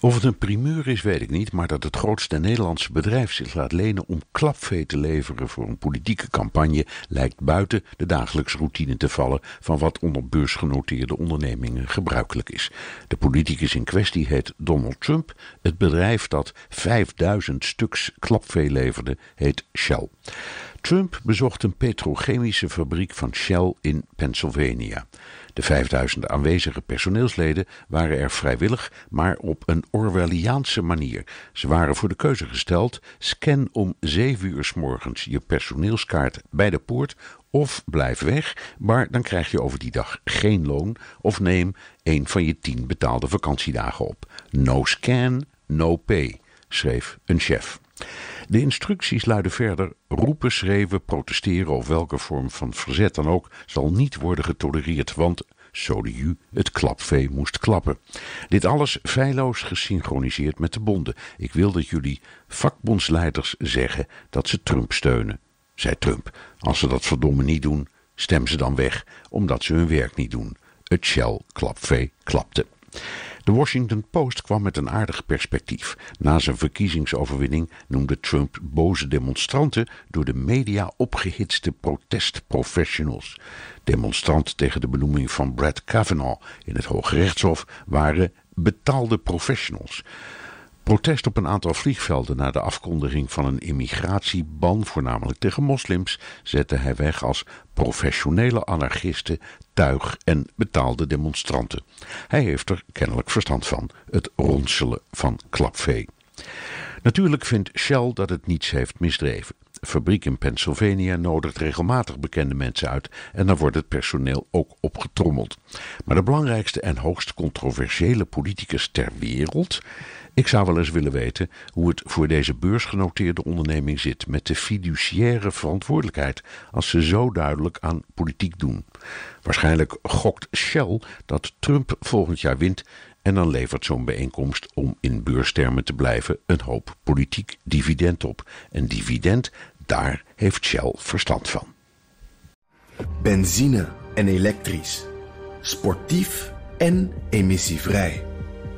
Of het een primeur is, weet ik niet, maar dat het grootste Nederlandse bedrijf zich laat lenen om klapvee te leveren voor een politieke campagne lijkt buiten de dagelijkse routine te vallen van wat onder beursgenoteerde ondernemingen gebruikelijk is. De politicus in kwestie heet Donald Trump. Het bedrijf dat 5000 stuks klapvee leverde heet Shell. Trump bezocht een petrochemische fabriek van Shell in Pennsylvania. De 5000 aanwezige personeelsleden waren er vrijwillig, maar op een Orwelliaanse manier. Ze waren voor de keuze gesteld: scan om 7 uur s morgens je personeelskaart bij de poort of blijf weg, maar dan krijg je over die dag geen loon of neem een van je 10 betaalde vakantiedagen op. No scan, no pay, schreef een chef. De instructies luiden verder: roepen, schreeuwen, protesteren of welke vorm van verzet dan ook zal niet worden getolereerd, want Soliu, het klapvee moest klappen. Dit alles feilloos gesynchroniseerd met de bonden. Ik wil dat jullie vakbondsleiders zeggen dat ze Trump steunen, zei Trump. Als ze dat verdomme niet doen, stem ze dan weg, omdat ze hun werk niet doen. Het Shell klapvee klapte. De Washington Post kwam met een aardig perspectief. Na zijn verkiezingsoverwinning noemde Trump boze demonstranten door de media opgehitste protestprofessionals. Demonstranten tegen de benoeming van Brett Kavanaugh in het Hoge Rechtshof waren betaalde professionals. Protest op een aantal vliegvelden na de afkondiging van een immigratieban, voornamelijk tegen moslims, zette hij weg als professionele anarchisten, tuig en betaalde demonstranten. Hij heeft er kennelijk verstand van, het ronselen van klapvee. Natuurlijk vindt Shell dat het niets heeft misdreven. De fabriek in Pennsylvania nodigt regelmatig bekende mensen uit en dan wordt het personeel ook opgetrommeld. Maar de belangrijkste en hoogst controversiële politicus ter wereld ik zou wel eens willen weten hoe het voor deze beursgenoteerde onderneming zit met de fiduciaire verantwoordelijkheid als ze zo duidelijk aan politiek doen. Waarschijnlijk gokt Shell dat Trump volgend jaar wint en dan levert zo'n bijeenkomst, om in beurstermen te blijven, een hoop politiek dividend op. Een dividend, daar heeft Shell verstand van. Benzine en elektrisch. Sportief en emissievrij.